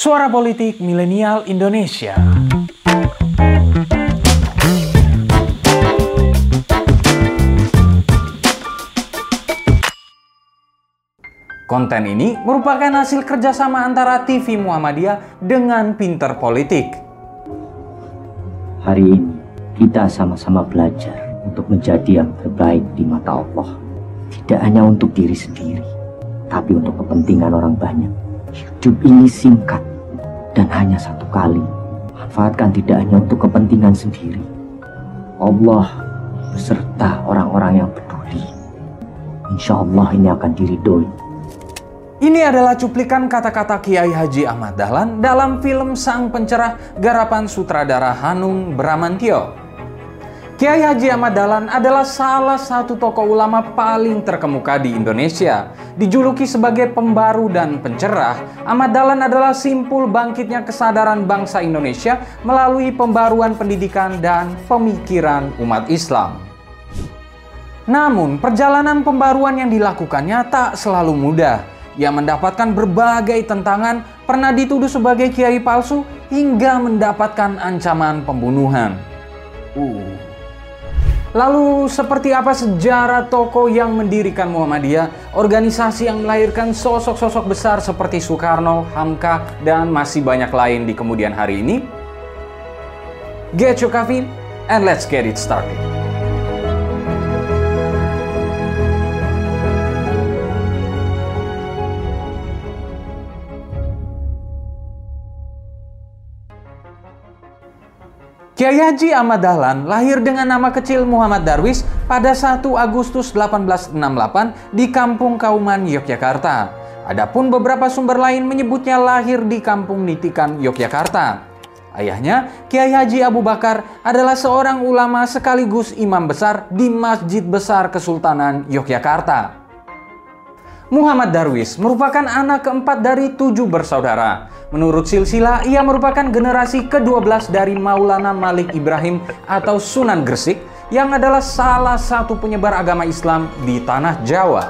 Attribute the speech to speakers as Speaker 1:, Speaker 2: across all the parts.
Speaker 1: Suara Politik Milenial Indonesia. Konten ini merupakan hasil kerjasama antara TV Muhammadiyah dengan Pinter Politik.
Speaker 2: Hari ini kita sama-sama belajar untuk menjadi yang terbaik di mata Allah. Tidak hanya untuk diri sendiri, tapi untuk kepentingan orang banyak. Hidup ini singkat dan hanya satu kali. Manfaatkan tidak hanya untuk kepentingan sendiri. Allah beserta orang-orang yang peduli. Insya Allah ini akan diridhoi.
Speaker 1: Ini adalah cuplikan kata-kata Kiai Haji Ahmad Dahlan dalam film Sang Pencerah garapan sutradara Hanung Bramantio. Kiai Haji Ahmad Dahlan adalah salah satu tokoh ulama paling terkemuka di Indonesia. Dijuluki sebagai pembaru dan pencerah, Ahmad Dahlan adalah simpul bangkitnya kesadaran bangsa Indonesia melalui pembaruan pendidikan dan pemikiran umat Islam. Namun, perjalanan pembaruan yang dilakukannya tak selalu mudah. Ia mendapatkan berbagai tentangan, pernah dituduh sebagai kiai palsu, hingga mendapatkan ancaman pembunuhan. Uh. Lalu seperti apa sejarah tokoh yang mendirikan Muhammadiyah, organisasi yang melahirkan sosok-sosok besar seperti Soekarno, Hamka, dan masih banyak lain di kemudian hari ini? Get your coffee and let's get it started. Kiai Haji Ahmad Dahlan lahir dengan nama kecil Muhammad Darwis pada 1 Agustus 1868 di Kampung Kauman, Yogyakarta. Adapun beberapa sumber lain menyebutnya lahir di Kampung Nitikan, Yogyakarta. Ayahnya, Kiai Haji Abu Bakar, adalah seorang ulama sekaligus imam besar di Masjid Besar Kesultanan Yogyakarta. Muhammad Darwis merupakan anak keempat dari tujuh bersaudara. Menurut silsilah, ia merupakan generasi ke-12 dari Maulana Malik Ibrahim atau Sunan Gresik yang adalah salah satu penyebar agama Islam di tanah Jawa.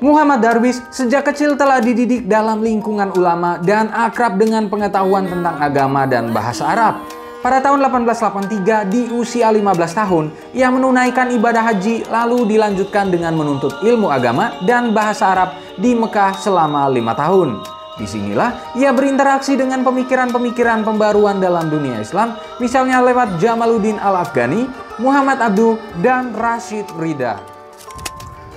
Speaker 1: Muhammad Darwis sejak kecil telah dididik dalam lingkungan ulama dan akrab dengan pengetahuan tentang agama dan bahasa Arab. Pada tahun 1883 di usia 15 tahun, ia menunaikan ibadah haji lalu dilanjutkan dengan menuntut ilmu agama dan bahasa Arab di Mekah selama lima tahun. Di sinilah ia berinteraksi dengan pemikiran-pemikiran pembaruan dalam dunia Islam, misalnya lewat Jamaluddin Al-Afghani, Muhammad Abduh, dan Rashid Rida.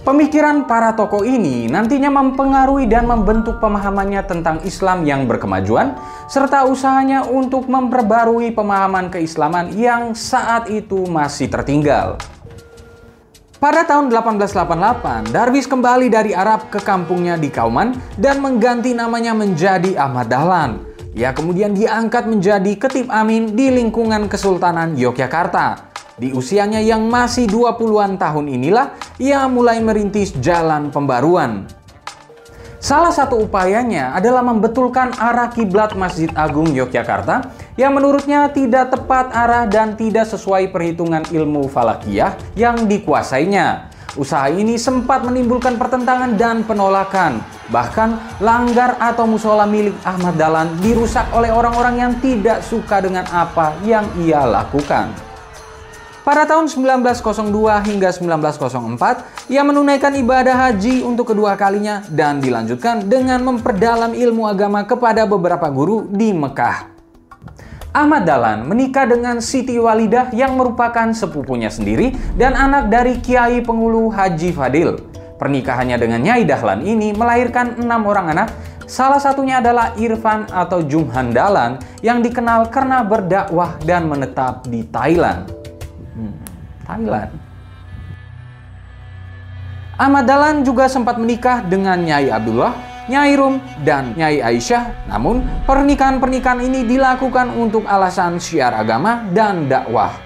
Speaker 1: Pemikiran para tokoh ini nantinya mempengaruhi dan membentuk pemahamannya tentang Islam yang berkemajuan, serta usahanya untuk memperbarui pemahaman keislaman yang saat itu masih tertinggal. Pada tahun 1888, Darwis kembali dari Arab ke kampungnya di Kauman dan mengganti namanya menjadi Ahmad Dahlan. Ia kemudian diangkat menjadi ketip amin di lingkungan Kesultanan Yogyakarta. Di usianya yang masih 20-an tahun inilah, ia mulai merintis jalan pembaruan. Salah satu upayanya adalah membetulkan arah kiblat Masjid Agung Yogyakarta yang menurutnya tidak tepat arah dan tidak sesuai perhitungan ilmu falakiyah yang dikuasainya. Usaha ini sempat menimbulkan pertentangan dan penolakan. Bahkan langgar atau musola milik Ahmad Dahlan dirusak oleh orang-orang yang tidak suka dengan apa yang ia lakukan. Pada tahun 1902 hingga 1904, ia menunaikan ibadah haji untuk kedua kalinya dan dilanjutkan dengan memperdalam ilmu agama kepada beberapa guru di Mekah. Ahmad Dahlan menikah dengan Siti Walidah yang merupakan sepupunya sendiri dan anak dari Kiai Pengulu Haji Fadil. Pernikahannya dengan Nyai Dahlan ini melahirkan enam orang anak, salah satunya adalah Irfan atau Jumhan Dahlan yang dikenal karena berdakwah dan menetap di Thailand. Thailand. Ahmad Dahlan juga sempat menikah dengan Nyai Abdullah, Nyai Rum, dan Nyai Aisyah. Namun, pernikahan-pernikahan ini dilakukan untuk alasan syiar agama dan dakwah.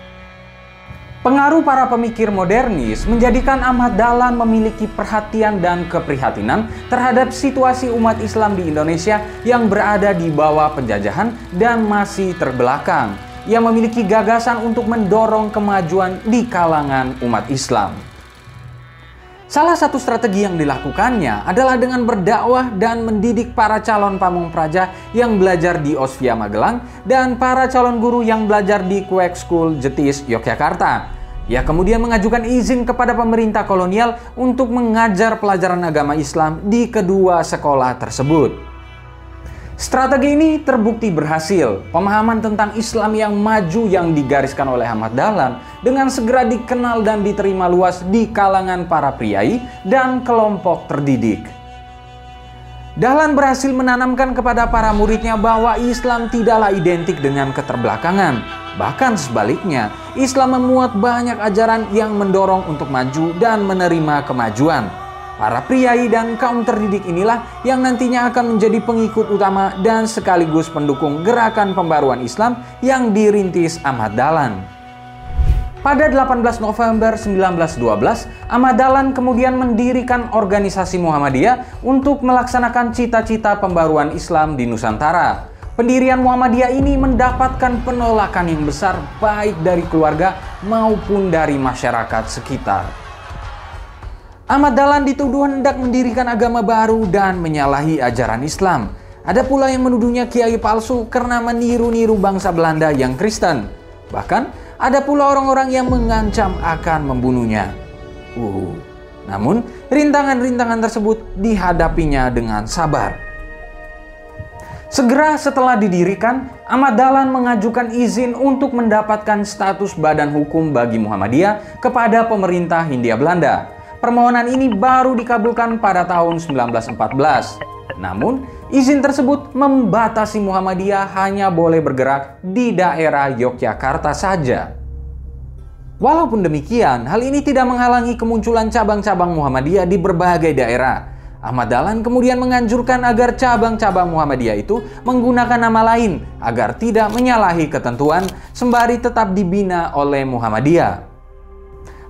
Speaker 1: Pengaruh para pemikir modernis menjadikan Ahmad Dahlan memiliki perhatian dan keprihatinan terhadap situasi umat Islam di Indonesia yang berada di bawah penjajahan dan masih terbelakang yang memiliki gagasan untuk mendorong kemajuan di kalangan umat Islam. Salah satu strategi yang dilakukannya adalah dengan berdakwah dan mendidik para calon pamung praja yang belajar di Osvia Magelang dan para calon guru yang belajar di Quake School Jetis, Yogyakarta. Ia kemudian mengajukan izin kepada pemerintah kolonial untuk mengajar pelajaran agama Islam di kedua sekolah tersebut. Strategi ini terbukti berhasil. Pemahaman tentang Islam yang maju yang digariskan oleh Ahmad Dahlan dengan segera dikenal dan diterima luas di kalangan para priai dan kelompok terdidik. Dahlan berhasil menanamkan kepada para muridnya bahwa Islam tidaklah identik dengan keterbelakangan. Bahkan sebaliknya, Islam memuat banyak ajaran yang mendorong untuk maju dan menerima kemajuan. Para priai dan kaum terdidik inilah yang nantinya akan menjadi pengikut utama dan sekaligus pendukung gerakan pembaruan Islam yang dirintis Ahmad Dahlan. Pada 18 November 1912, Ahmad Dahlan kemudian mendirikan organisasi Muhammadiyah untuk melaksanakan cita-cita pembaruan Islam di Nusantara. Pendirian Muhammadiyah ini mendapatkan penolakan yang besar baik dari keluarga maupun dari masyarakat sekitar. Ahmad Dahlan dituduh hendak mendirikan agama baru dan menyalahi ajaran Islam. Ada pula yang menuduhnya kiai palsu karena meniru-niru bangsa Belanda yang Kristen. Bahkan ada pula orang-orang yang mengancam akan membunuhnya. Uh, namun rintangan-rintangan tersebut dihadapinya dengan sabar. Segera setelah didirikan, Ahmad Dahlan mengajukan izin untuk mendapatkan status badan hukum bagi Muhammadiyah kepada pemerintah Hindia Belanda. Permohonan ini baru dikabulkan pada tahun 1914. Namun, izin tersebut membatasi Muhammadiyah hanya boleh bergerak di daerah Yogyakarta saja. Walaupun demikian, hal ini tidak menghalangi kemunculan cabang-cabang Muhammadiyah di berbagai daerah. Ahmad Dahlan kemudian menganjurkan agar cabang-cabang Muhammadiyah itu menggunakan nama lain agar tidak menyalahi ketentuan sembari tetap dibina oleh Muhammadiyah.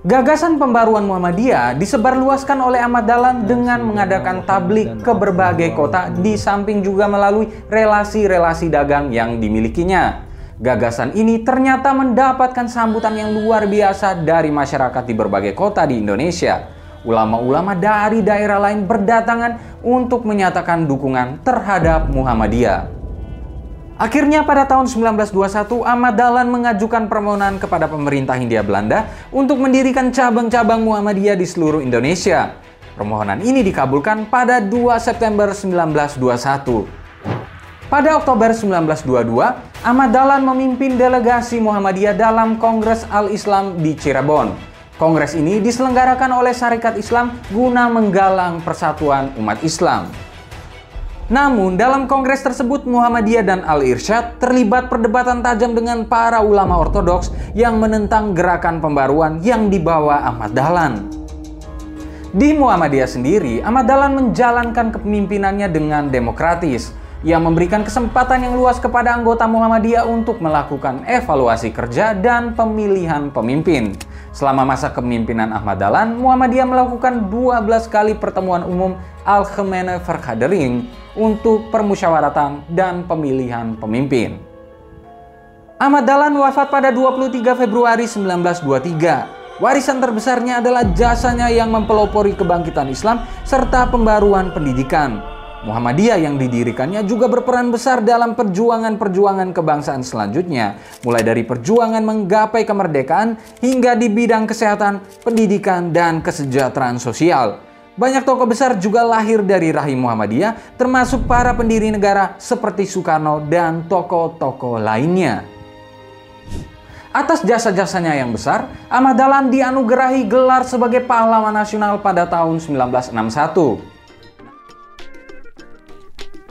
Speaker 1: Gagasan pembaruan Muhammadiyah disebarluaskan oleh Ahmad Dahlan dengan mengadakan tablik ke berbagai kota di samping juga melalui relasi-relasi dagang yang dimilikinya. Gagasan ini ternyata mendapatkan sambutan yang luar biasa dari masyarakat di berbagai kota di Indonesia. Ulama-ulama dari daerah lain berdatangan untuk menyatakan dukungan terhadap Muhammadiyah. Akhirnya pada tahun 1921 Ahmad Dahlan mengajukan permohonan kepada pemerintah Hindia Belanda untuk mendirikan cabang-cabang Muhammadiyah di seluruh Indonesia. Permohonan ini dikabulkan pada 2 September 1921. Pada Oktober 1922, Ahmad Dahlan memimpin delegasi Muhammadiyah dalam Kongres Al-Islam di Cirebon. Kongres ini diselenggarakan oleh Syarikat Islam guna menggalang persatuan umat Islam. Namun, dalam kongres tersebut Muhammadiyah dan Al-Irsyad terlibat perdebatan tajam dengan para ulama ortodoks yang menentang gerakan pembaruan yang dibawa Ahmad Dahlan. Di Muhammadiyah sendiri, Ahmad Dahlan menjalankan kepemimpinannya dengan demokratis. Ia memberikan kesempatan yang luas kepada anggota Muhammadiyah untuk melakukan evaluasi kerja dan pemilihan pemimpin. Selama masa kepemimpinan Ahmad Dahlan, Muhammadiyah melakukan 12 kali pertemuan umum Al-Khemene Vergadering untuk permusyawaratan dan pemilihan pemimpin. Ahmad Dahlan wafat pada 23 Februari 1923. Warisan terbesarnya adalah jasanya yang mempelopori kebangkitan Islam serta pembaruan pendidikan. Muhammadiyah yang didirikannya juga berperan besar dalam perjuangan-perjuangan kebangsaan selanjutnya, mulai dari perjuangan menggapai kemerdekaan hingga di bidang kesehatan, pendidikan, dan kesejahteraan sosial. Banyak tokoh besar juga lahir dari rahim Muhammadiyah, termasuk para pendiri negara seperti Soekarno dan tokoh-tokoh lainnya. Atas jasa-jasanya yang besar, Ahmad Dahlan dianugerahi gelar sebagai pahlawan nasional pada tahun 1961.